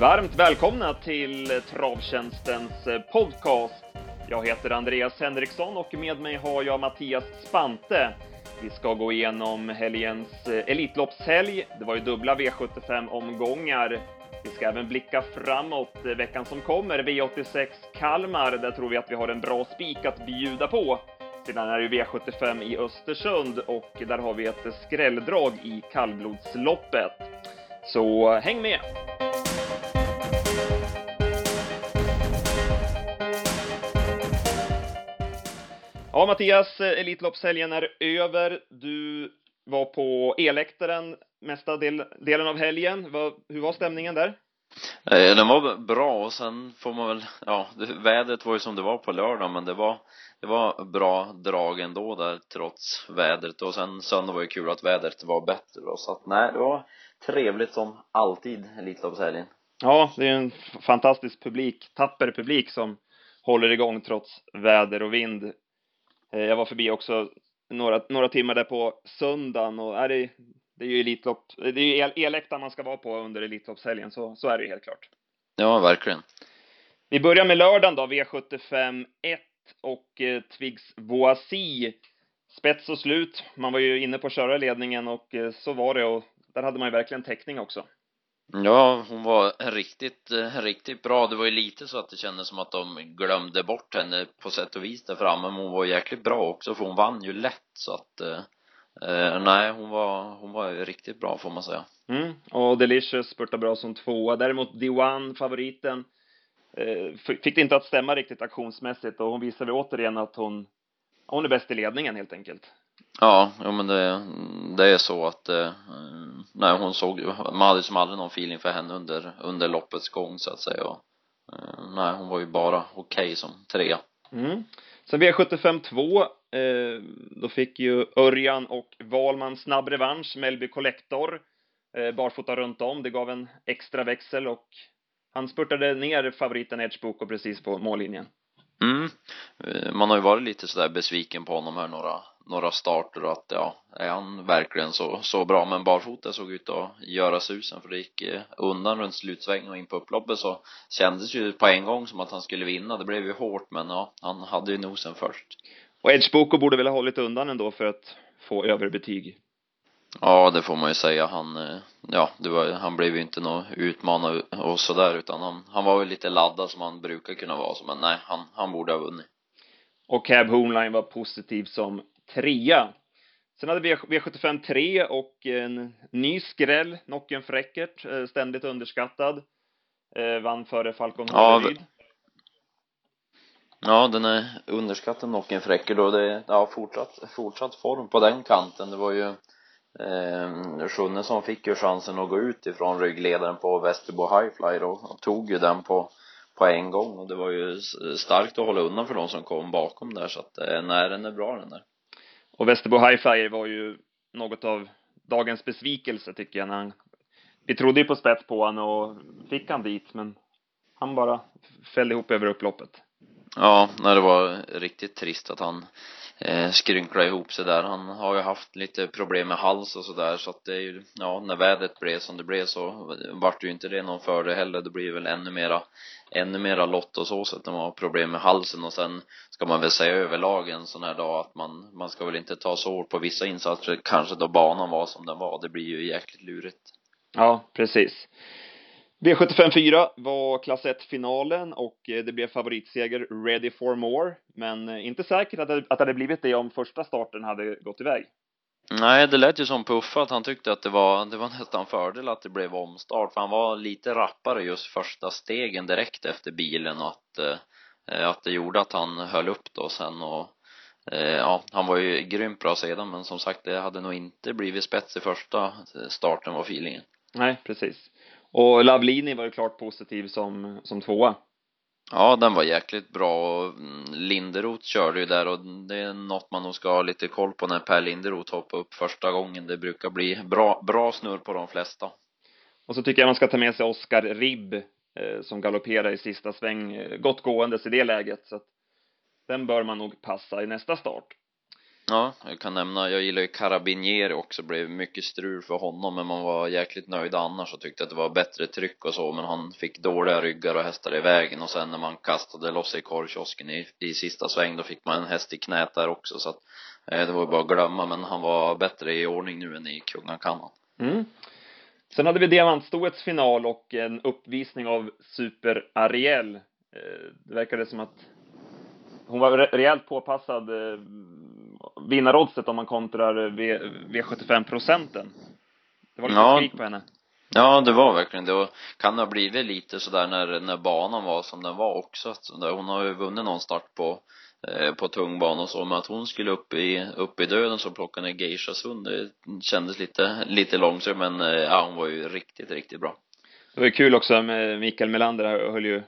Varmt välkomna till Travtjänstens eh, podcast. Jag heter Andreas Henriksson och med mig har jag Mattias Spante. Vi ska gå igenom helgens eh, Elitloppshelg. Det var ju dubbla V75-omgångar. Vi ska även blicka framåt eh, veckan som kommer, V86 Kalmar. Där tror vi att vi har en bra spik att bjuda på. Sedan är det V75 i Östersund och där har vi ett skrälldrag i kallblodsloppet. Så häng med! Ja, Mattias, Elitloppshelgen är över. Du var på eläktaren mesta del, delen av helgen. Vad, hur var stämningen där? Eh, den var bra och sen får man väl, ja, det, vädret var ju som det var på lördag men det var, det var bra drag ändå där trots vädret och sen söndag var ju kul att vädret var bättre då så att nej, det var trevligt som alltid Elitloppshelgen. Ja, det är en fantastisk publik, tapper publik som håller igång trots väder och vind. Eh, jag var förbi också några, några timmar där på söndagen och är det, det är ju Elitlopp, det är ju eläktaren man ska vara på under Elitloppshelgen, så, så är det ju helt klart. Ja, verkligen. Vi börjar med lördagen då, V75 1 och eh, Twigs Voici. Spets och slut. Man var ju inne på körarledningen och eh, så var det och där hade man ju verkligen täckning också. Ja, hon var riktigt, eh, riktigt bra. Det var ju lite så att det kändes som att de glömde bort henne på sätt och vis där framme, men hon var jäkligt bra också för hon vann ju lätt så att eh, eh nej, hon var, hon var riktigt bra får man säga. Mm, och Delicious spurtade bra som tvåa. Däremot D1, favoriten, eh, fick det inte att stämma riktigt aktionsmässigt och hon visade återigen att hon, hon är bäst i ledningen helt enkelt. Ja, jo men det, det är så att eh, nej hon såg man hade som aldrig någon feeling för henne under, under loppets gång så att säga och eh, nej hon var ju bara okej okay som trea. Mm. Sen V75 2, eh, då fick ju Örjan och Valman snabb revansch, Melby Collector, eh, barfota runt om, det gav en extra växel och han spurtade ner favoriten Edge Boko precis på mållinjen. Mm. Eh, man har ju varit lite sådär besviken på honom här några några starter och att ja, är han verkligen så, så bra men barfota såg ut att göra susen för det gick eh, undan runt slutsvängen och in på upploppet så kändes ju på en gång som att han skulle vinna det blev ju hårt men ja, han hade ju nosen först och Edge Boko borde väl ha hållit undan ändå för att få överbetyg Ja, det får man ju säga. Han, eh, ja, det var, han blev ju inte någon utmanare och sådär utan han, han var väl lite laddad som han brukar kunna vara men nej, han, han borde ha vunnit. Och Cab Hoonline var positiv som trea. Sen hade vi V75 3 och en ny skräll, Nocken Fräckert, eh, ständigt underskattad. Eh, vann före Falcon ja, Ja, den är underskattad Nocken Fräckert och det är ja, fortsatt, fortsatt form på den kanten. Det var ju eh, Sjunne som fick ju chansen att gå ut ifrån ryggledaren på Västerbo Highfly och, och tog ju den på på en gång och det var ju starkt att hålla undan för de som kom bakom där så att eh, nej, den är bra den där. Och Västerbo Highflyer var ju något av dagens besvikelse tycker jag när han, vi trodde ju på spets på honom och fick han dit men han bara fällde ihop över upploppet. Ja, när det var riktigt trist att han eh, skrynkla ihop sig där. Han har ju haft lite problem med hals och sådär så att det är ju, ja, när vädret blev som det blev så vart ju inte det någon fördel heller. Det blir väl ännu mera ännu mera lott och så så att de har problem med halsen och sen ska man väl säga överlag en sån här dag att man, man ska väl inte ta så hårt på vissa insatser, kanske då banan var som den var, det blir ju jäkligt lurigt. Ja, precis. V75 4 var klass 1-finalen och eh, det blev favoritseger Ready for more, men eh, inte säkert att det, att det hade blivit det om första starten hade gått iväg. Nej, det lät ju som Puffa att han tyckte att det var, det var nästan fördel att det blev omstart för han var lite rappare just första stegen direkt efter bilen och att, eh, att det gjorde att han höll upp då sen och ja, han var ju grymt bra sedan men som sagt det hade nog inte blivit spets i första starten var feelingen. Nej, precis. Och Lavlini var ju klart positiv som, som tvåa. Ja, den var jäkligt bra och mm, Linderoth körde ju där och det är något man nog ska ha lite koll på när Per Linderoth hoppar upp första gången. Det brukar bli bra, bra snurr på de flesta. Och så tycker jag man ska ta med sig Oskar Ribb eh, som galopperar i sista sväng, eh, gott gåendes i det läget så att den bör man nog passa i nästa start. Ja, jag kan nämna, jag gillar ju Carabinieri också, blev mycket strul för honom men man var jäkligt nöjd annars och tyckte att det var bättre tryck och så men han fick dåliga ryggar och hästar i vägen och sen när man kastade loss i korvkiosken i, i sista sväng då fick man en häst i knät där också så att eh, det var ju bara att glömma men han var bättre i ordning nu än i Kungakannan. Mm. Sen hade vi diamantstoets final och en uppvisning av Super Ariel. Eh, det verkade som att hon var rejält påpassad eh, vinnaroddset om man kontrar v, V75 procenten. Det var lite ja. skrik på henne. Ja, det var verkligen det. Och kan det ha blivit lite sådär när, när banan var som den var också. Hon har ju vunnit någon start på, eh, på tungbana och så, men att hon skulle upp i, upp i döden så plockade ner Geisha Sund, det kändes lite, lite långsamt, men eh, ja, hon var ju riktigt, riktigt bra. Det var ju kul också med Mikael Melander höll ju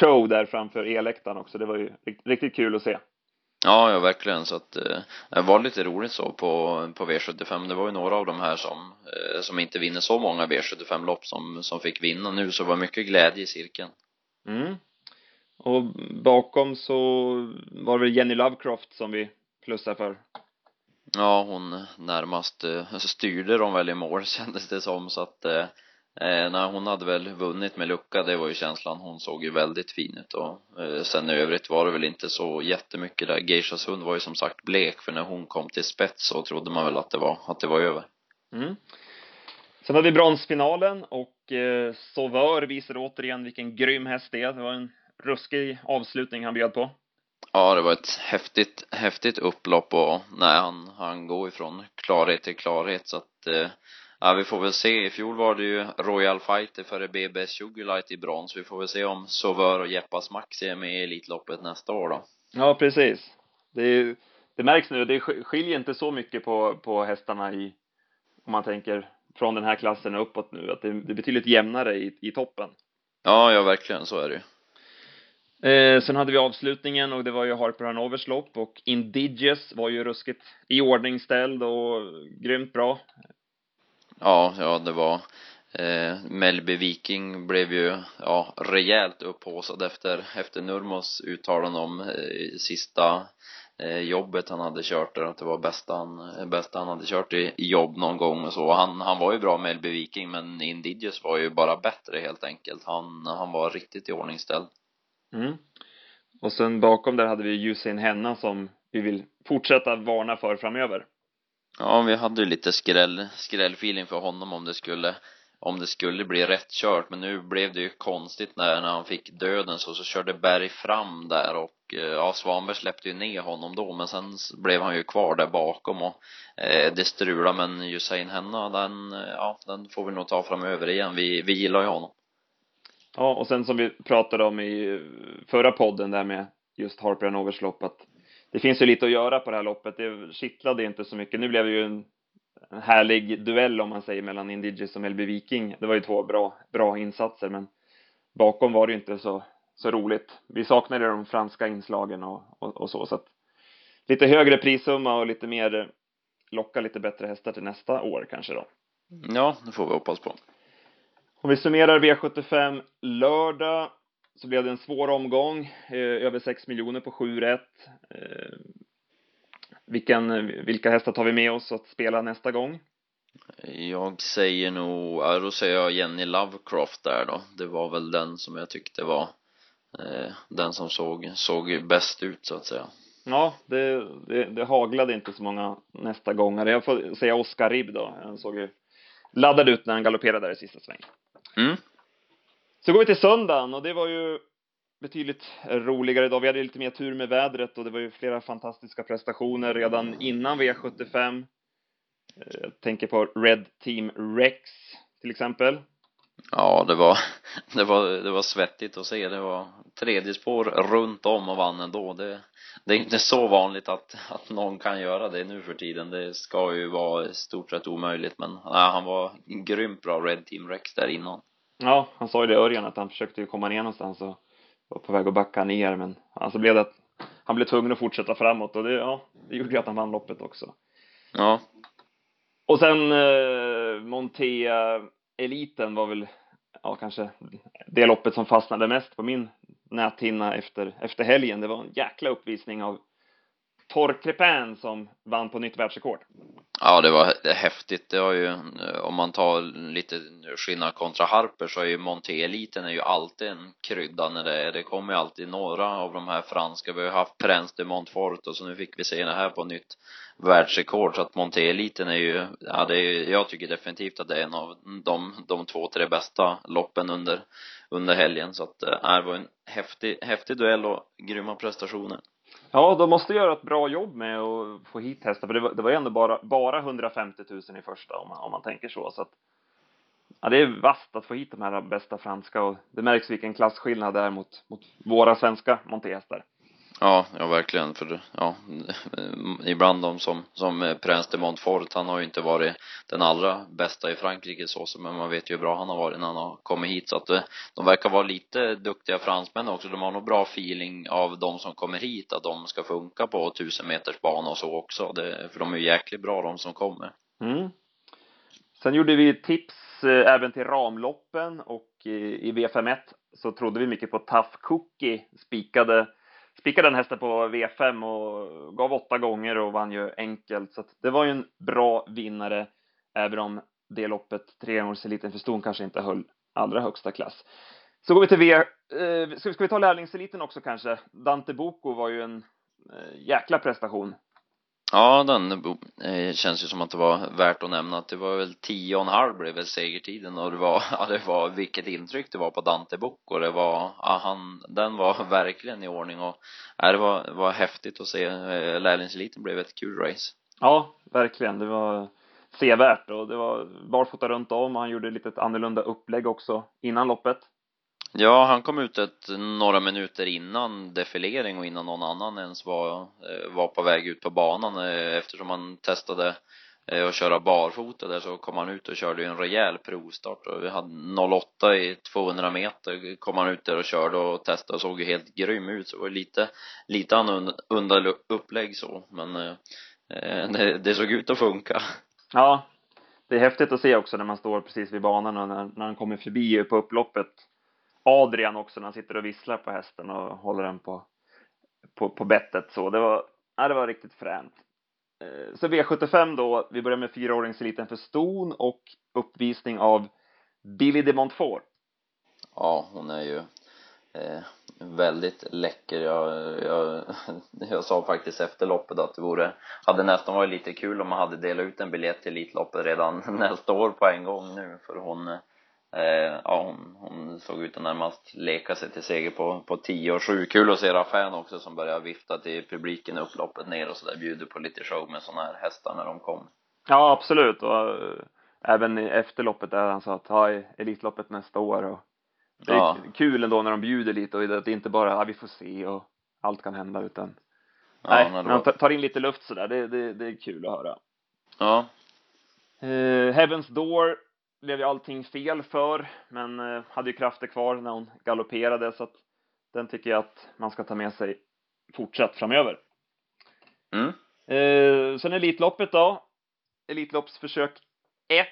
show där framför eläktaren också. Det var ju riktigt kul att se. Ja, ja verkligen så att eh, det var lite roligt så på, på V75. Det var ju några av de här som, eh, som inte vinner så många V75 lopp som, som fick vinna nu så det var mycket glädje i cirkeln. Mm. Och bakom så var det Jenny Lovecroft som vi plussar för. Ja, hon närmast eh, styrde dem väl i mål kändes det som så att eh, Eh, nej, hon hade väl vunnit med lucka, det var ju känslan. Hon såg ju väldigt fin ut och eh, sen i övrigt var det väl inte så jättemycket där. Geishas hund var ju som sagt blek för när hon kom till spets så trodde man väl att det var, att det var över. Mm. Sen hade vi bronsfinalen och eh, Sauveur visade återigen vilken grym häst det är. Det var en ruskig avslutning han bjöd på. Ja, det var ett häftigt, häftigt upplopp och nej, han, han går ifrån klarhet till klarhet så att eh, Ja, vi får väl se. I fjol var det ju Royal Fighter före BBS Sugarlight i brons. Vi får väl se om Sauveur och Jeppas Maxi är med i Elitloppet nästa år då. Ja, precis. Det, är, det märks nu, det skiljer inte så mycket på, på hästarna i, om man tänker från den här klassen och uppåt nu, att det, det är betydligt jämnare i, i toppen. Ja, ja verkligen, så är det ju. Eh, sen hade vi avslutningen och det var ju Harper Hanovers lopp och Indiges var ju ruskigt i ordning ställd och grymt bra. Ja, ja det var eh, Melby Viking blev ju ja, rejält upphåsad efter, efter Nurmos uttalande om eh, sista eh, jobbet han hade kört där, att det var bästa han, bästa han hade kört i, i jobb någon gång och så. Han, han var ju bra Melby Viking men Indigius var ju bara bättre helt enkelt. Han, han var riktigt i ordningställd. Mm. Och sen bakom där hade vi Usain Henna som vi vill fortsätta varna för framöver. Ja, vi hade ju lite skräll, skrällfeeling för honom om det skulle om det skulle bli rätt kört. Men nu blev det ju konstigt när, när han fick döden så, så körde Berg fram där och eh, ja Svanberg släppte ju ner honom då men sen blev han ju kvar där bakom och eh, det strulade men Usain Henna den, eh, ja den får vi nog ta framöver igen. Vi, vi gillar ju honom. Ja och sen som vi pratade om i eh, förra podden där med just Harper Hanovers lopp att det finns ju lite att göra på det här loppet. Det kittlade inte så mycket. Nu blev det ju en, en härlig duell om man säger mellan Indiges och Melby Viking. Det var ju två bra, bra insatser, men bakom var det ju inte så, så roligt. Vi saknade de franska inslagen och, och, och så, så att lite högre prissumma och lite mer locka lite bättre hästar till nästa år kanske då. Ja, det får vi hoppas på. Om vi summerar V75 lördag så blev det en svår omgång, eh, över 6 miljoner på 7 rätt. Eh, vilken, vilka hästar tar vi med oss att spela nästa gång? Jag säger nog, ja, då säger jag Jenny Lovecroft där då. Det var väl den som jag tyckte var eh, den som såg, såg bäst ut så att säga. Ja, det, det, det haglade inte så många nästa gångare. Jag får säga Oscar Ribb då. Han såg ju laddad ut när han galopperade där i sista svängen. Mm. Så går vi till söndagen och det var ju betydligt roligare idag. Vi hade lite mer tur med vädret och det var ju flera fantastiska prestationer redan innan V75. Eh, jag tänker på Red Team Rex till exempel. Ja, det var, det var, det var svettigt att se. Det var tredje spår runt om och vann ändå. Det, det är inte så vanligt att, att någon kan göra det nu för tiden. Det ska ju vara i stort sett omöjligt, men nej, han var grymt bra Red Team Rex där innan. Ja, han sa ju det Örjan att han försökte ju komma ner någonstans och var på väg att backa ner men alltså blev det att han blev tvungen att fortsätta framåt och det, ja, det gjorde ju att han vann loppet också. Ja. Och sen eh, Montea eliten var väl, ja kanske det loppet som fastnade mest på min näthinna efter, efter helgen. Det var en jäkla uppvisning av Torkrepin som vann på nytt världsrekord. Ja, det var häftigt. Det har ju, eh, om man tar lite skillnad kontra Harper så är ju Monté-eliten är ju alltid en krydda när det är. Det kommer ju alltid några av de här franska. Vi har ju haft Prince de Montfort och så nu fick vi se det här på nytt världsrekord. Så att Monté-eliten är ju, ja det är jag tycker definitivt att det är en av de, de två, tre bästa loppen under, under helgen. Så att äh, det var en häftig, häftig duell och grymma prestationer. Ja, de måste göra ett bra jobb med att få hit hästar, för det var, det var ändå bara, bara 150 000 i första om man, om man tänker så. så att, ja, det är vasst att få hit de här bästa franska och det märks vilken klasskillnad det är mot, mot våra svenska montéhästar. Ja, ja verkligen för ja, ibland de som, som Prince de Montfort, han har ju inte varit den allra bästa i Frankrike så, men man vet ju hur bra han har varit när han har kommit hit så att eh, de verkar vara lite duktiga fransmän också. De har nog bra feeling av de som kommer hit, att de ska funka på tusen meters bana och så också. Det, för de är ju jäkligt bra de som kommer. Mm. Sen gjorde vi tips eh, även till ramloppen och eh, i V51 så trodde vi mycket på Tough Cookie, spikade spikade den hästen på V5 och gav åtta gånger och vann ju enkelt. Så att det var ju en bra vinnare, även om det loppet, treårseliten för ston, kanske inte höll allra högsta klass. Så går vi till V, eh, ska, ska vi ta lärlingseliten också kanske? Dante Boko var ju en eh, jäkla prestation. Ja, den eh, känns ju som att det var värt att nämna att det var väl tio och en halv blev väl segertiden och det var, ja det var vilket intryck det var på Dante Bocco. Det var, ja han, den var verkligen i ordning och ja, det var, var häftigt att se. Eh, lärlingseliten blev ett kul race. Ja, verkligen. Det var sevärt och det var barfota runt om och han gjorde lite ett annorlunda upplägg också innan loppet. Ja, han kom ut ett, några minuter innan defilering och innan någon annan ens var, eh, var på väg ut på banan. Eh, eftersom han testade eh, att köra barfota där så kom han ut och körde en rejäl provstart. Och vi hade 08 i 200 meter kom han ut där och körde och testade och såg ju helt grym ut. Så det var lite, lite annorlunda upplägg så men det, det såg ut att funka. Ja, det är häftigt att se också när man står precis vid banan och när, när han kommer förbi på upploppet. Adrian också när han sitter och visslar på hästen och håller den på, på, på bettet så. Det var, ja, det var riktigt fränt. Eh, så V75 då, vi börjar med fyraåringseliten för ston och uppvisning av Billy de Montfort. Ja, hon är ju eh, väldigt läcker. Jag, jag, jag sa faktiskt efter loppet att det vore, hade nästan varit lite kul om man hade delat ut en biljett till Elitloppet redan nästa år på en gång nu för hon Eh, ja, hon, hon såg ut att närmast leka sig till seger på, på 10 och 7. Kul att se Rafael också som börjar vifta till publiken i upploppet ner och sådär, bjuder på lite show med sådana här hästar när de kom. Ja, absolut. Och äh, även efter loppet där han sa att ha Elitloppet nästa år och det är ja. kul ändå när de bjuder lite och det är inte bara, ja vi får se och allt kan hända utan ja, nej, när de tar in lite luft sådär, det, det, det är kul att höra. Ja. Uh, Heaven's Door blev ju allting fel för, men eh, hade ju krafter kvar när hon galopperade så att den tycker jag att man ska ta med sig fortsatt framöver. Mm. Eh, sen Elitloppet då. Elitloppsförsök 1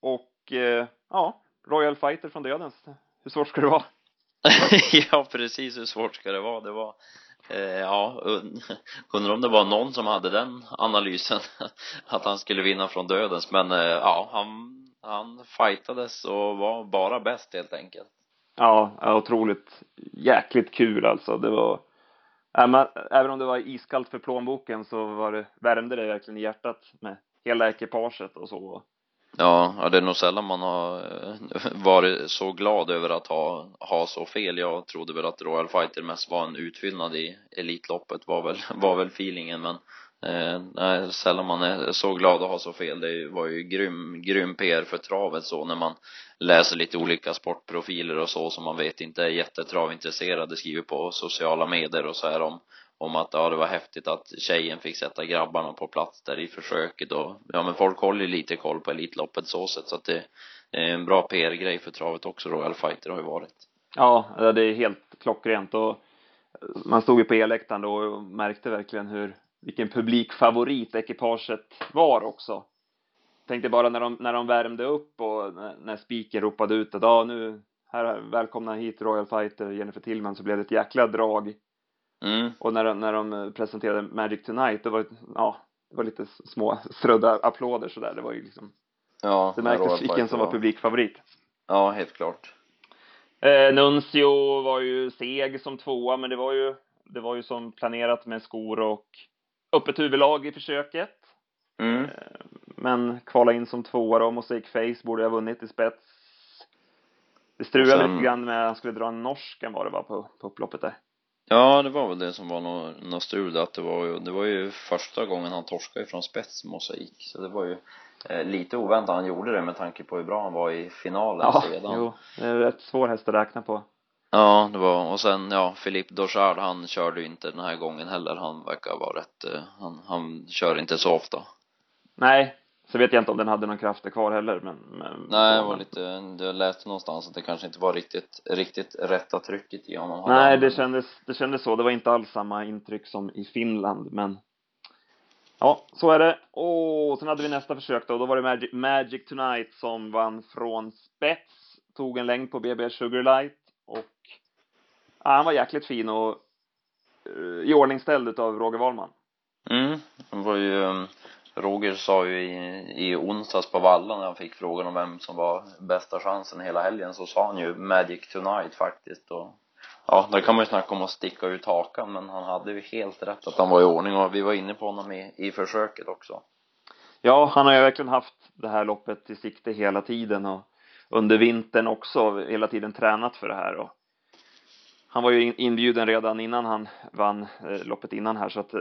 och eh, ja, Royal Fighter från Dödens. Hur svårt ska det vara? ja, precis hur svårt ska det vara? Det var eh, ja, undrar om det var någon som hade den analysen att han skulle vinna från Dödens, men eh, ja, han han fightades och var bara bäst helt enkelt. Ja, otroligt jäkligt kul alltså. Det var, även om det var iskallt för plånboken så var det, värmde det verkligen i hjärtat med hela ekipaget och så. Ja, ja, det är nog sällan man har eh, varit så glad över att ha, ha så fel. Jag trodde väl att Royal Fighter mest var en utfyllnad i Elitloppet var väl, var väl feelingen men Eh, nej, sällan man är så glad att ha så fel. Det var ju grym, grym PR för travet så när man läser lite olika sportprofiler och så som man vet inte är jättetravintresserade skriver på sociala medier och så här om om att ja, det var häftigt att tjejen fick sätta grabbarna på plats där i försöket och ja men folk håller ju lite koll på Elitloppet så sätt så att det är en bra PR-grej för travet också Royal Fighter har ju varit. Ja, det är helt klockrent och man stod ju på elläktaren då och märkte verkligen hur vilken publikfavorit ekipaget var också. Tänkte bara när de, när de värmde upp och när speaker ropade ut att ah, nu, här, välkomna hit Royal Fighter, Jennifer Tillman, så blev det ett jäkla drag. Mm. Och när, när de presenterade Magic Tonight, det var, ja, det var lite små strödda applåder sådär. Det var ju liksom, Ja, det märktes vilken som var publikfavorit. Ja, helt klart. Eh, Nuncio var ju seg som tvåa, men det var ju, det var ju som planerat med skor och öppet huvudlag i försöket. Mm. Eh, Men kvala in som tvåa då, Mosaic Face borde ha vunnit i spets. Det strulade sen- lite grann med, han skulle dra en norsken var det va, på, på upploppet där. Ja, det var väl det som var något, något strul att det var ju, det var ju första gången han torskade ifrån spets mosaik så det var ju eh, lite oväntat han gjorde det med tanke på hur bra han var i finalen Ja, sedan. jo, det är rätt svår häst att räkna på. Ja, det var, och sen ja, Philippe Dochard han körde ju inte den här gången heller, han verkar vara rätt, eh, han, han kör inte så ofta. Nej, så vet jag inte om den hade någon krafter kvar heller, men, men Nej, det var lite, jag läste någonstans att det kanske inte var riktigt, riktigt rätta trycket i honom. Nej, det kändes, det kändes så. Det var inte alls samma intryck som i Finland, men ja, så är det. Och sen hade vi nästa försök då. Då var det Magic, Magic Tonight som vann från spets, tog en längd på BB Sugarlight och ja, han var jäkligt fin och uh, iordningställd utav Roger Wahlman. Mm, det var ju, um, Roger sa ju i, i onsdags på Valla när han fick frågan om vem som var bästa chansen hela helgen så sa han ju Magic Tonight faktiskt och ja, där kan man ju snacka om att sticka ut hakan men han hade ju helt rätt att han var i ordning och vi var inne på honom i, i försöket också. Ja, han har ju verkligen haft det här loppet i sikte hela tiden och under vintern också hela tiden tränat för det här och han var ju inbjuden redan innan han vann eh, loppet innan här så att eh,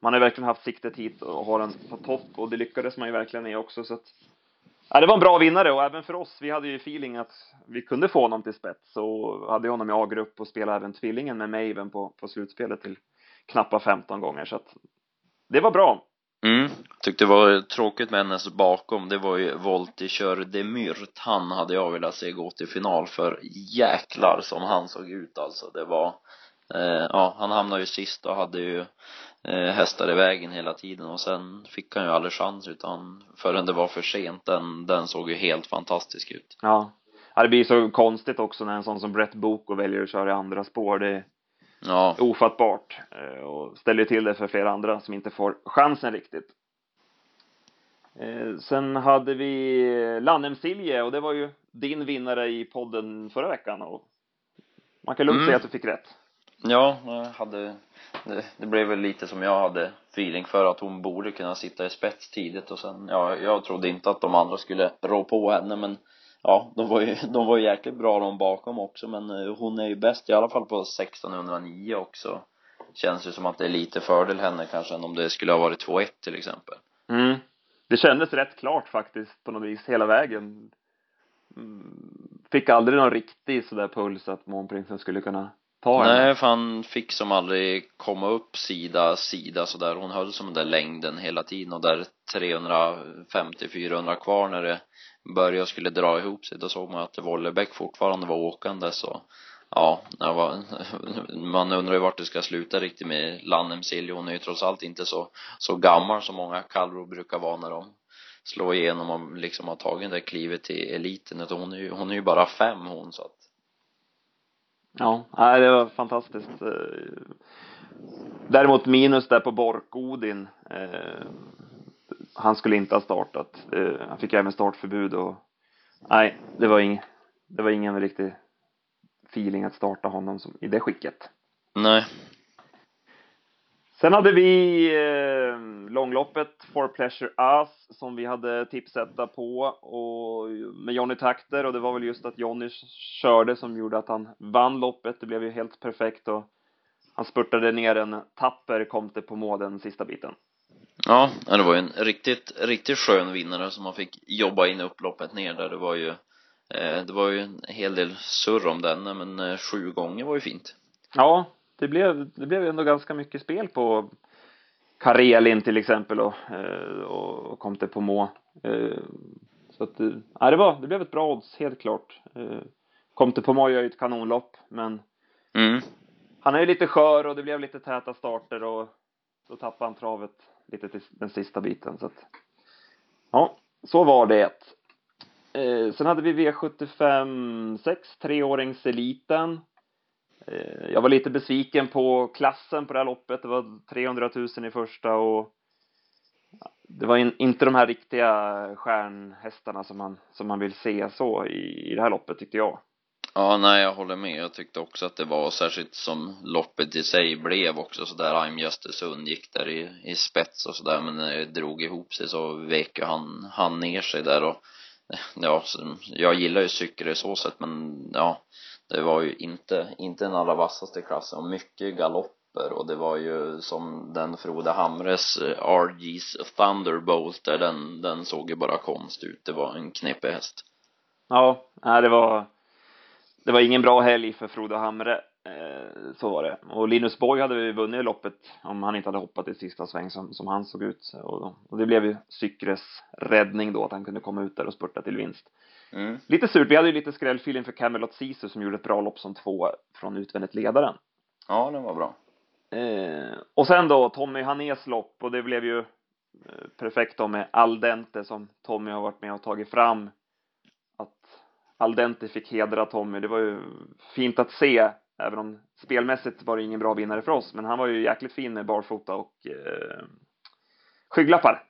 man har verkligen haft siktet hit och har den på topp och det lyckades man ju verkligen med också så att ja, det var en bra vinnare och även för oss. Vi hade ju feeling att vi kunde få honom till spets och hade honom i A-grupp och spelade även tvillingen med Maven på, på slutspelet till knappa 15 gånger så att det var bra. Mm, tyckte det var tråkigt med hennes bakom, det var ju Voltiger Demyrt. Han hade jag velat se gå till final för jäklar som han såg ut alltså, det var eh, ja, han hamnade ju sist och hade ju eh, hästar i vägen hela tiden och sen fick han ju aldrig chans utan förrän det var för sent, den, den såg ju helt fantastisk ut. Ja. ja, det blir så konstigt också när en sån som Brett Boko väljer att köra i andra spår. Det Ja, ofattbart eh, och ställer till det för flera andra som inte får chansen riktigt. Eh, Sen hade vi Lannem Silje och det var ju din vinnare i podden förra veckan och man kan lugnt Mm. säga att du fick rätt. Ja, jag hade, det, det blev väl lite som jag hade feeling för att hon borde kunna sitta i spets tidigt och sen, ja, jag trodde inte att de andra skulle rå på henne men ja, de var ju, de var ju jäkligt bra de bakom också men eh, hon är ju bäst i alla fall på 1609 också. Känns ju som att det är lite fördel henne kanske än om det skulle ha varit 2-1 till exempel. Mm. Det kändes rätt klart faktiskt på något vis hela vägen. Mm. Fick aldrig någon riktig sådär puls att Månprinsen skulle kunna ta henne. Nej, för han fick som aldrig komma upp sida, sida sådär. Hon höll som den där längden hela tiden och där 350-400 kvar när det började skulle dra ihop sig, då såg man att Vollebäck fortfarande var åkande så ja, det var, man undrar ju vart det ska sluta riktigt med Lannem Silje. Hon är ju trots allt inte så, så gammal som många kallror brukar vara när de slår igenom och liksom har tagit det klivet till eliten. Utan hon är ju, hon är ju bara fem hon så att Ja, nej, det var fantastiskt. Eh, däremot minus där på Bork-Odin. Eh, han skulle inte ha startat. Han fick även startförbud och nej, det var ing, det var ingen riktig feeling att starta honom som, i det skicket. nej. Sen hade vi eh, långloppet For Pleasure Us som vi hade tipsetta på och med Johnny Takter och det var väl just att Johnny körde som gjorde att han vann loppet. Det blev ju helt perfekt och han spurtade ner en tapper Comte på mål den sista biten. Ja, det var ju en riktigt, riktigt skön vinnare som man fick jobba in upploppet ner där. Det var ju, eh, det var ju en hel del surr om den, men eh, sju gånger var ju fint. Ja, det blev, det blev ändå ganska mycket spel på Karelin till exempel och, eh, och Comte på må. Eh, Så att, ja, det var, det blev ett bra odds, helt klart. Comte på må gör ju ett kanonlopp, men Mm. han är ju lite skör och det blev lite täta starter och då tappade han travet lite till den sista biten så att ja, så var det. Eh, sen hade vi V75 6, treåringseliten. Eh, jag var lite besviken på klassen på det här loppet. Det var 300 000 i första och det var in, inte de här riktiga stjärnhästarna som man, som man vill se så i, i det här loppet tyckte jag. Ja, nej, jag håller med. Jag tyckte också att det var särskilt som loppet i sig blev också så där. I'm Östersund gick där i, i spets och så där, men när det drog ihop sig så vek han, han ner sig där och ja, jag gillar ju cykel så sätt, men ja, det var ju inte, inte den allra vassaste klassen och mycket galopper och det var ju som den Frode Hamres eh, RG's Thunderbolt där den, den såg ju bara konst ut. Det var en knepig häst. Ja, nej, det var det var ingen bra helg för Frode Hamre. Eh, så var det. Och Linus Borg hade ju vunnit loppet om han inte hade hoppat i sista sväng som, som han såg ut. Och, och det blev ju Cykres räddning då, att han kunde komma ut där och spurta till vinst. Mm. Lite surt, vi hade ju lite skrällfeeling för Camelot Sisu som gjorde ett bra lopp som två från utvändigt ledaren. Ja, det var bra. Eh, och sen då Tommy Hanés lopp och det blev ju eh, perfekt då med Aldente som Tommy har varit med och tagit fram. Aldenti Aldente fick hedra Tommy, det var ju fint att se, även om spelmässigt var det ingen bra vinnare för oss, men han var ju jäkligt fin med barfota och eh, skygglappar.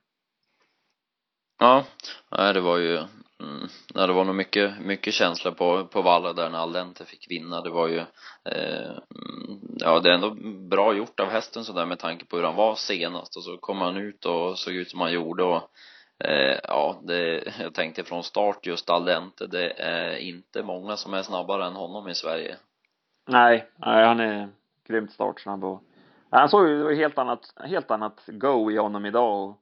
Ja, det var ju Mm. Ja, det var nog mycket, mycket känsla på, på Valla där när Aldente fick vinna. Det var ju, eh, ja det är ändå bra gjort av hästen sådär med tanke på hur han var senast och så kom han ut och såg ut som han gjorde och eh, ja, det, jag tänkte från start just Aldente, det är inte många som är snabbare än honom i Sverige. Nej, nej han är grymt startsnabb och han såg ju, helt annat, helt annat go i honom idag och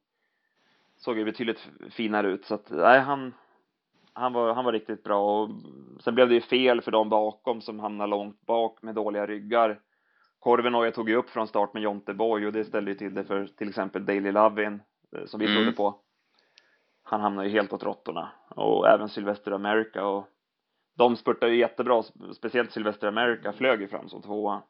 såg ju betydligt finare ut så att, nej han han var, han var riktigt bra och sen blev det ju fel för de bakom som hamnade långt bak med dåliga ryggar. Korven och jag tog ju upp från start med Jonte Boy och det ställde ju till det för till exempel Daily Lovin eh, som vi mm. trodde på. Han hamnade ju helt åt råttorna och även Sylvester America och de spurtade ju jättebra, speciellt Sylvester America flög ju fram som tvåa.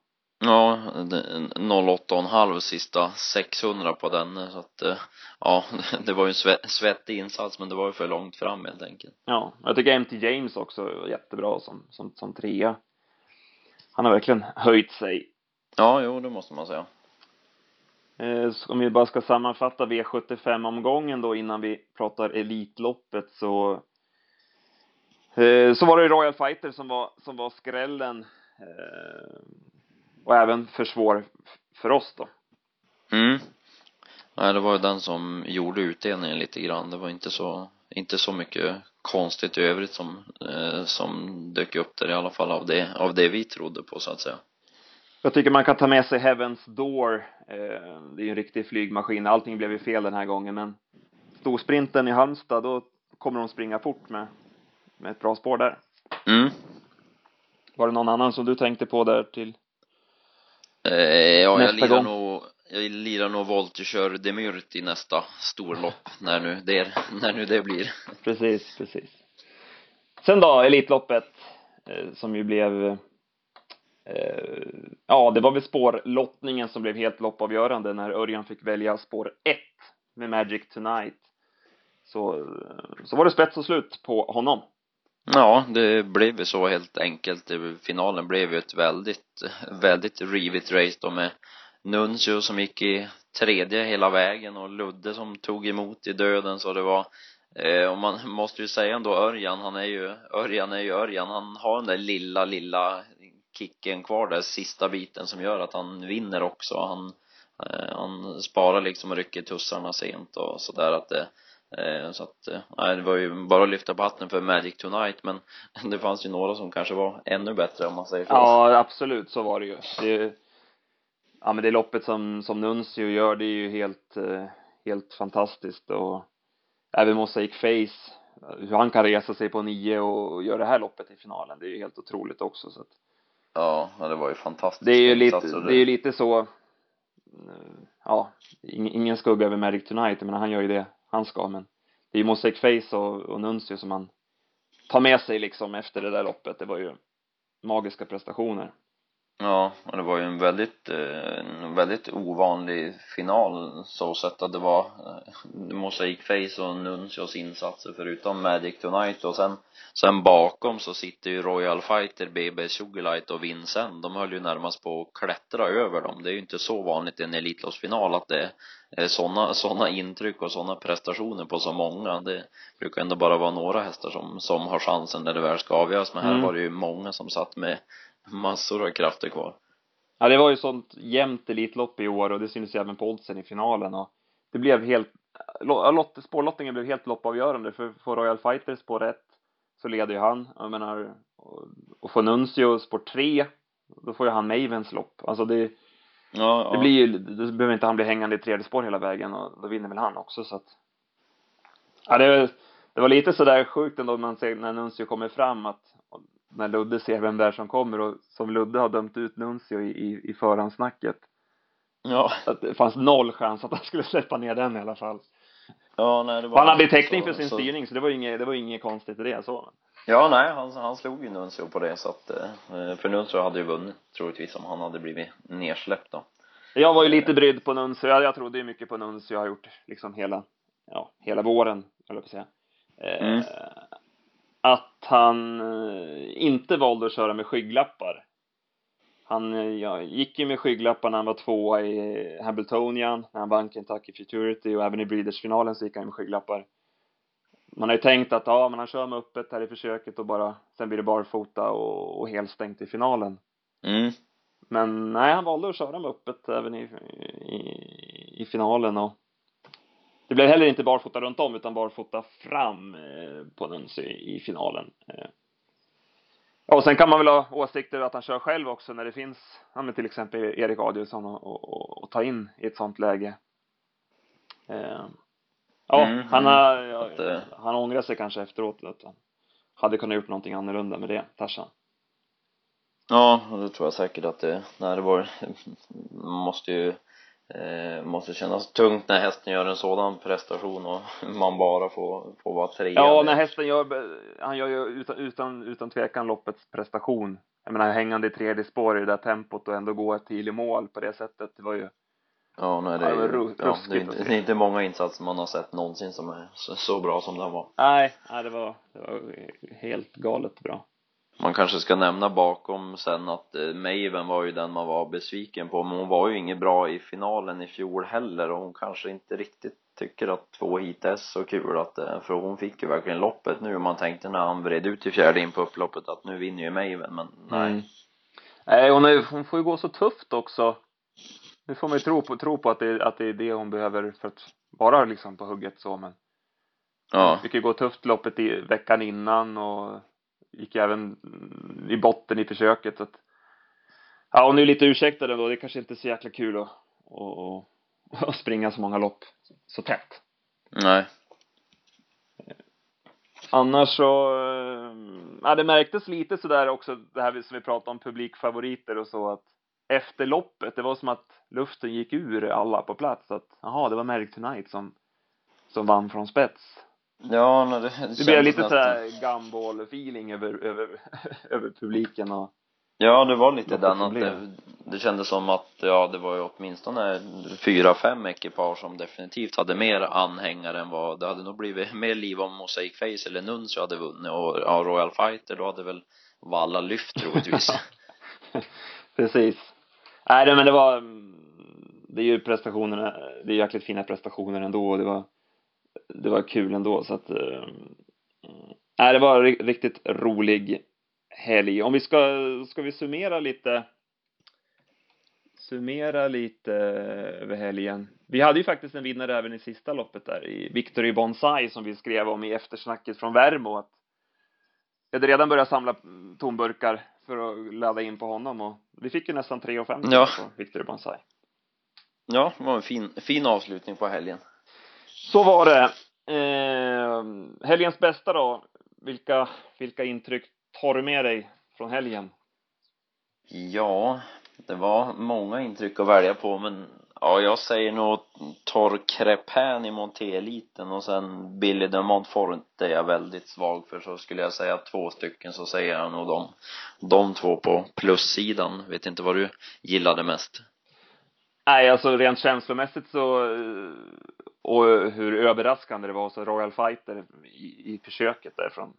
Ja, 08,5 sista 600 på den så att eh, ja, det var ju en svettig insats men det var ju för långt fram helt enkelt. Ja, jag tycker MT James också var jättebra som, som, som trea. Han har verkligen höjt sig. Ja, jo, det måste man säga. Eh, om vi bara ska sammanfatta V75-omgången då innan vi pratar Elitloppet så eh, så var det Royal Fighter som var, som var skrällen eh, och även för svår för oss då. Mm. Nej, det var ju den som gjorde utdelningen lite grann. Det var inte så, inte så mycket konstigt i övrigt som, eh, som dök upp där i alla fall av det, av det vi trodde på så att säga. Jag tycker man kan ta med sig Heavens Door. Eh, det är ju en riktig flygmaskin. Allting blev ju fel den här gången, men storsprinten i Halmstad, då kommer de springa fort med, med ett bra spår där. Mm. Var det någon annan som du tänkte på där till Eh, ja, jag lirar nog, jag lirar nog Volt och kör Demyrt i nästa storlopp, när nu det, när nu det blir. Precis, precis. Sen då, Elitloppet, eh, som ju blev eh, Eh, ja, det var väl spårlottningen som blev helt loppavgörande när Örjan fick välja spår 1 med Magic Tonight. Så, eh, så var det spets och slut på honom. Ja, det blev ju så helt enkelt. Finalen blev ju ett väldigt, väldigt rivigt race då med Nuncio som gick i tredje hela vägen och Ludde som tog emot i döden så det var eh, och man måste ju säga ändå Örjan, han är ju, Örjan är ju Örjan, han har den där lilla, lilla kicken kvar där sista biten som gör att han vinner också. Han, eh, han sparar liksom och rycker tussarna sent och sådär att det Eh, så att, eh, nej, det var ju bara att lyfta på hatten för Magic Tonight men det fanns ju några som kanske var ännu bättre om man säger så. Ja, absolut, så var det ju. Det, ja men det loppet som, som Nuncio gör, det är ju helt, eh, helt fantastiskt och även Mosaic Face, hur han kan resa sig på nio och göra det här loppet i finalen, det är ju helt otroligt också så att Ja, det var ju fantastiskt. Det är ju lite, det är ju lite så ja, ingen skugga över Magic Tonight, men han gör ju det han ska, men det är ju Mosaic Face och, och Nuncio som han tar med sig liksom efter det där loppet. Det var ju magiska prestationer. Ja, och det var ju en väldigt, eh, en väldigt ovanlig final så sett att det var eh, Mosaic Face och Nuncios insatser förutom Magic Tonight. Och sen sen bakom så sitter ju Royal Fighter, BB Sugarlight och Vincent de höll ju närmast på att klättra över dem. Det är ju inte så vanligt i en Elitloppsfinal att det är sådana, sådana intryck och sådana prestationer på så många. Det brukar ändå bara vara några hästar som, som har chansen när det väl ska avgöras. Men här mm. var det ju många som satt med massor av krafter kvar. Ja, det var ju sånt jämnt Elitlopp i år och det syns ju även på oddsen i finalen och det blev helt, lott, spårlottningen blev helt loppavgörande för får Royal Fighter spår rätt så leder ju han, jag menar, och får Nuncio spår tre då får ju han Mavens lopp, alltså det ja, ja. det blir ju, då behöver inte han bli hängande i tredje spår hela vägen och då vinner väl han också så att ja det, det var lite sådär sjukt ändå man ser när Nuncio kommer fram att när Ludde ser vem det är som kommer och som Ludde har dömt ut Nuncio i, i, i förhandsnacket. Ja. Att det fanns noll chans att han skulle släppa ner den i alla fall. Ja, nej, det var Han hade täckning för sin så... styrning så det var inget, det var inget konstigt i det så. Ja, nej, han, han slog ju Nuncio på det så att, eh, för Nuncio hade ju vunnit troligtvis om han hade blivit nersläppt då. Jag var ju lite brydd på Nuncio, jag, jag trodde ju mycket på Nuncio, jag har gjort liksom hela, ja, hela våren, höll jag på att säga. Eh, mm han eh, inte valde att köra med skygglappar. Han eh, ja, gick ju med skygglappar när han var tvåa i Hamiltonian, när han vann Kentucky Futurity och även i Breeders-finalen så gick han med skygglappar. Man har ju tänkt att ja, men han kör med öppet här i försöket och bara, sen blir det barfota och, och helt stängt i finalen. Mm. Men nej, han valde att köra med öppet även i, i, i finalen och det blev heller inte barfota runt om utan barfota fram eh, på Nunsi i finalen. Eh. Och sen kan man väl ha åsikter att han kör själv också när det finns, ja men till exempel Erik Adielsson att ta in i ett sånt läge. Eh. Ja, mm, han har, ja, att, han ångrar sig kanske efteråt att han hade kunnat gjort någonting annorlunda med det, Tarzan. Ja, det tror jag säkert att det, nej det var, måste ju eh, måste kännas tungt när hästen gör en sådan prestation och man bara får, får vara trea. Ja, när hästen gör, han gör ju utan, utan, utan tvekan loppets prestation. Jag menar hängande i tredje spår i det där tempot och ändå gå till i mål på det sättet, det var ju Ja, nej det är ju, ja, det är, inte, det är inte många insatser man har sett någonsin som är så, så bra som den var. Nej, nej det var, det var helt galet bra man kanske ska nämna bakom sen att eh, Maven var ju den man var besviken på men hon var ju inget bra i finalen i fjol heller och hon kanske inte riktigt tycker att två hit är så kul att eh, för hon fick ju verkligen loppet nu och man tänkte när han vred ut i fjärde in på upploppet att nu vinner ju Maven men nej mm. nej hon, är, hon får ju gå så tufft också nu får man ju tro på, tro på att det, att det är det hon behöver för att vara liksom på hugget så men ja. fick ju gå tufft loppet i veckan innan och gick även i botten i försöket så att ja, och nu är lite ursäktade då, det kanske inte är så jäkla kul att, att, att springa så många lopp så tätt. Nej. Annars så, eh, ja det märktes lite sådär också det här som vi pratade om publikfavoriter och så att efter loppet, det var som att luften gick ur alla på plats att jaha, det var Merrick Tonight som som vann från spets. Ja, nej, det, det, det blev lite sådär gumball-feeling över, över, över publiken och Ja, det var lite den att det, det kändes som att, ja, det var ju åtminstone fyra, fem ekipage som definitivt hade mer anhängare än vad, det hade nog blivit mer liv om Mosaic Face eller Nuncio hade vunnit och ja, Royal Fighter, då hade väl Valla lyft troligtvis. Precis. Nej, men det var, det är ju prestationerna, det är jäkligt fina prestationer ändå och det var det var kul ändå så att äh, det var riktigt rolig helg. Om vi ska, ska vi summera lite summera lite över helgen. Vi hade ju faktiskt en vinnare även i sista loppet där i Victory Bonsai som vi skrev om i eftersnacket från Värmo att vi hade redan börjat samla tomburkar för att ladda in på honom och vi fick ju nästan 3,50 ja. på Victory Bonsai. Ja, det var en fin, fin avslutning på helgen. Så var det. Eh, helgens bästa då. Vilka, vilka intryck tar du med dig från helgen? Ja, det var många intryck att välja på men ja, jag säger nog tar Crepin i Monté-eliten och sen Billy de Montfort är jag väldigt svag för så skulle jag säga två stycken så säger jag nog de, de två på plussidan. Vet inte vad du gillade mest? Nej, alltså rent känslomässigt så eh, och hur överraskande det var så Royal Fighter i, i försöket därifrån.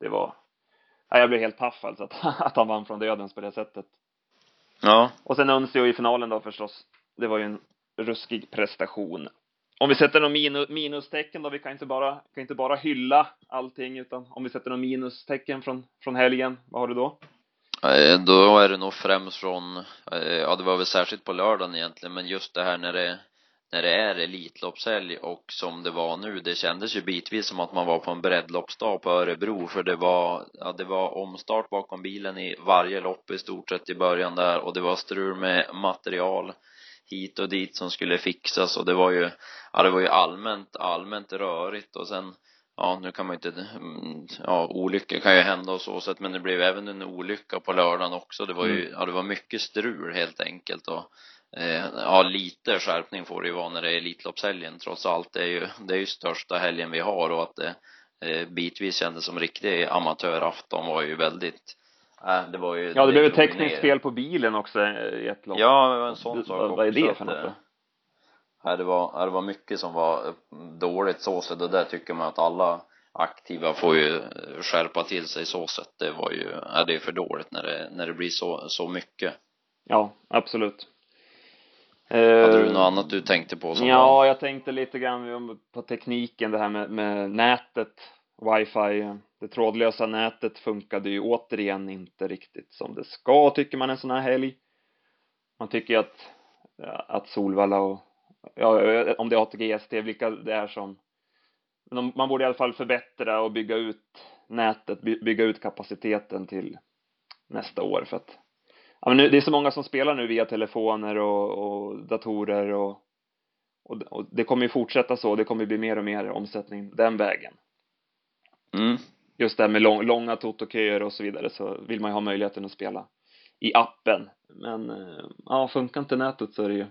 Det var, nej, jag blev helt paff alltså att, att han vann från dödens på det sättet. Ja. Och sen Uncio i finalen då förstås. Det var ju en ruskig prestation. Om vi sätter något minus, minustecken då, vi kan inte bara, kan inte bara hylla allting, utan om vi sätter något minustecken från, från helgen, vad har du då? Eh, då är det nog främst från, eh, ja det var väl särskilt på lördagen egentligen, men just det här när det, när det är Elitloppshelg och som det var nu, det kändes ju bitvis som att man var på en breddloppsdag på Örebro för det var, ja det var omstart bakom bilen i varje lopp i stort sett i början där och det var strul med material hit och dit som skulle fixas och det var ju, ja det var ju allmänt, allmänt rörigt och sen ja nu kan man ju inte, mm, ja olyckor kan ju hända och så sätt men det blev även en olycka på lördagen också det var ju, mm. ja det var mycket strul helt enkelt och eh, ja lite skärpning får det ju vara när det är Elitloppshelgen trots allt det är ju, det är ju största helgen vi har och att det eh, bitvis kändes som riktig amatörafton var ju väldigt Äh, det var ju Ja, det, blev ett tekniskt fel på bilen också i ett lopp. Ja, en sån sak också. Vad är det för något då? Ja, det var, det var mycket som var dåligt så sätt och där tycker man att alla aktiva får ju skärpa till sig så sätt. Det var ju, ja det är för dåligt när det, när det blir så, så mycket. Ja, absolut. Hade du något annat du tänkte på som Ja, var... jag tänkte lite grann på tekniken, det här med, med nätet, wifi, det trådlösa nätet funkade ju återigen inte riktigt som det ska, tycker man en sån här helg. Man tycker att, att Solvalla och, ja, om det är ATG, vilka det är som, man borde i alla fall förbättra och bygga ut nätet, bygga ut kapaciteten till nästa år för att ja, men nu, det är så många som spelar nu via telefoner och, och datorer och, och, och, det kommer ju fortsätta så, det kommer bli mer och mer omsättning den vägen. Mm. Just det här med lång, långa totoköer och så vidare så vill man ju ha möjligheten att spela i appen. Men eh, ja, funkar inte nätet så är det ju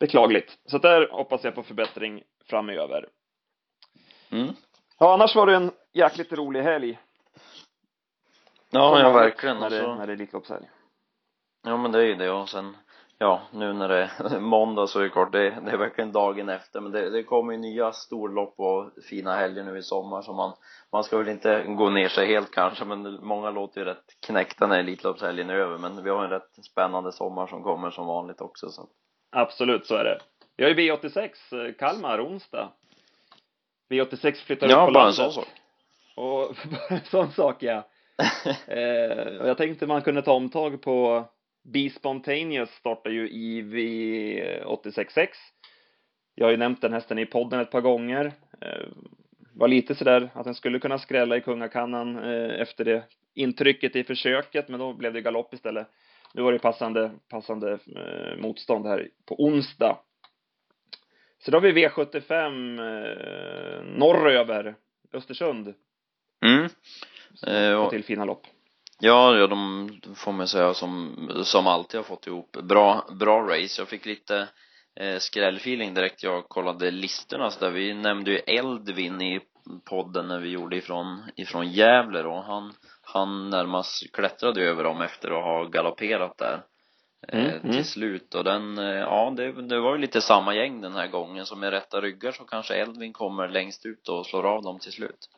beklagligt. Så där hoppas jag på förbättring framöver. Mm. ja annars var det en jäkligt rolig helg. Ja, ja verkligen. när det, alltså... när det är Elitloppshelg ja men det är ju det och sen ja, nu när det är måndag så är det klart, det, det är verkligen dagen efter men det, det kommer ju nya storlopp och fina helger nu i sommar så man, man ska väl inte gå ner sig helt kanske men många låter ju rätt knäckta när Elitloppshelgen är över men vi har en rätt spännande sommar som kommer som vanligt också så Absolut, så är det. Vi har ju V86, eh, Kalmar, onsdag. V86 flyttar ja, upp på bara landet. en sån sak. Och, en sån sak ja. eh, och jag tänkte man kunde ta omtag på Be Spontaneous startar ju i V866. Jag har ju nämnt den hästen i podden ett par gånger. Eh, var lite sådär att den skulle kunna skrälla i Kungakannan eh, efter det intrycket i försöket, men då blev det galopp istället. Nu var det passande, passande eh, motstånd här på onsdag. Så då har vi V75 norröver, Östersund. Mm. Eh, till fina lopp. Ja, ja, de får man säga som, som alltid har fått ihop bra, bra race. Jag fick lite eh, skrällfeeling direkt jag kollade listorna så där. Vi nämnde ju Eldvin i podden när vi gjorde ifrån, ifrån Gävle då. Han, han närmast klättrade över dem efter att ha galopperat där. Eh, mm, till mm. slut och den, eh, ja det, det var ju lite samma gäng den här gången så med rätta ryggar så kanske Eldvin kommer längst ut och slår av dem till slut.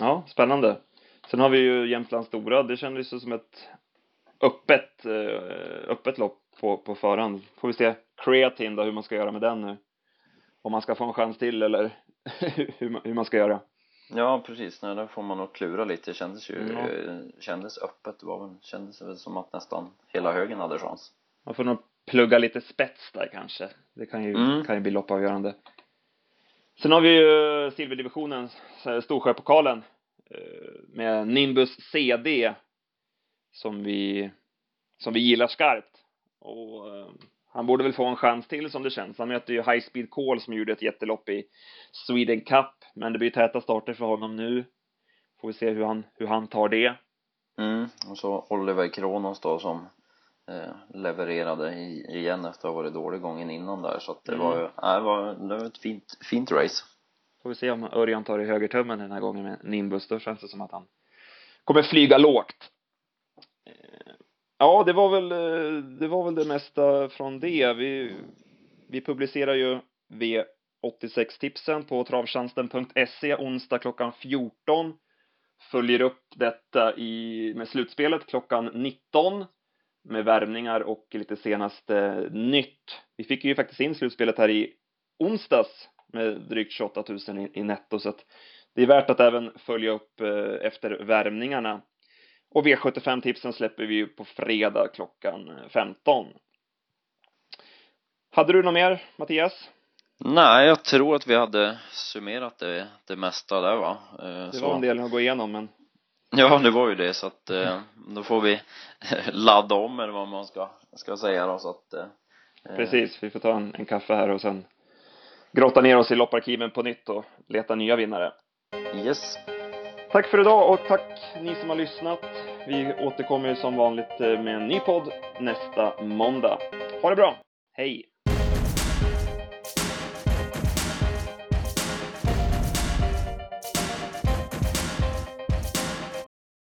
Ja, spännande. Sen har vi ju Jämtland Stora, det kändes ju som ett öppet, eh, öppet lopp på, på förhand. Får vi se kreatin då, hur man ska göra med den nu. Om man ska få en chans till eller hur, hur man ska göra. Ja, precis. Nej, där får man nog klura lite. Det kändes ju, mm. kändes öppet. Det var väl, kändes väl som att nästan hela högen hade chans. Man får nog plugga lite spets där kanske. Det kan ju, mm. kan ju bli loppavgörande. Sen har vi ju silverdivisionen, Storsjöpokalen. Eh, med Nimbus CD som vi, som vi gillar skarpt. Och eh, han borde väl få en chans till som det känns. Han möter ju High Speed Call som gjorde ett jättelopp i Sweden Cup. Men det blir täta starter för honom nu. Får vi se hur han, hur han tar det. Mm, och så Oliver Kronos då som eh, levererade i, igen efter att ha varit dålig gången innan där så att det Mm. var ju, det var, det var ett fint, fint race Får vi se om Örjan tar i högertummen den här gången med Nimbus. Då känns det som att han kommer flyga lågt. Eh, ja, det var väl, eh, det var väl det mesta från det. Vi, vi publicerar ju V86-tipsen på travtjänsten.se onsdag klockan 14. Följer upp detta i, med slutspelet klockan 19 med värmningar och lite senaste nytt. Vi fick ju faktiskt in slutspelet här i onsdags med drygt 28 000 i, i netto så att det är värt att även följa upp eh, efter värmningarna. Och V75-tipsen släpper vi ju på fredag klockan 15. Hade du något mer, Mattias? Nej, jag tror att vi hade summerat det, det mesta där va Eh, Det så. var en del att gå igenom, men Ja, det var ju det så att eh, då får vi ladda om eller vad man ska, ska säga då så att eh, precis, vi får ta en, en kaffe här och sen grotta ner oss i lopparkiven på nytt och leta nya vinnare. Yes, Tack för idag och tack ni som har lyssnat. Vi återkommer som vanligt eh, med en ny podd nästa måndag. Ha det bra! Hej!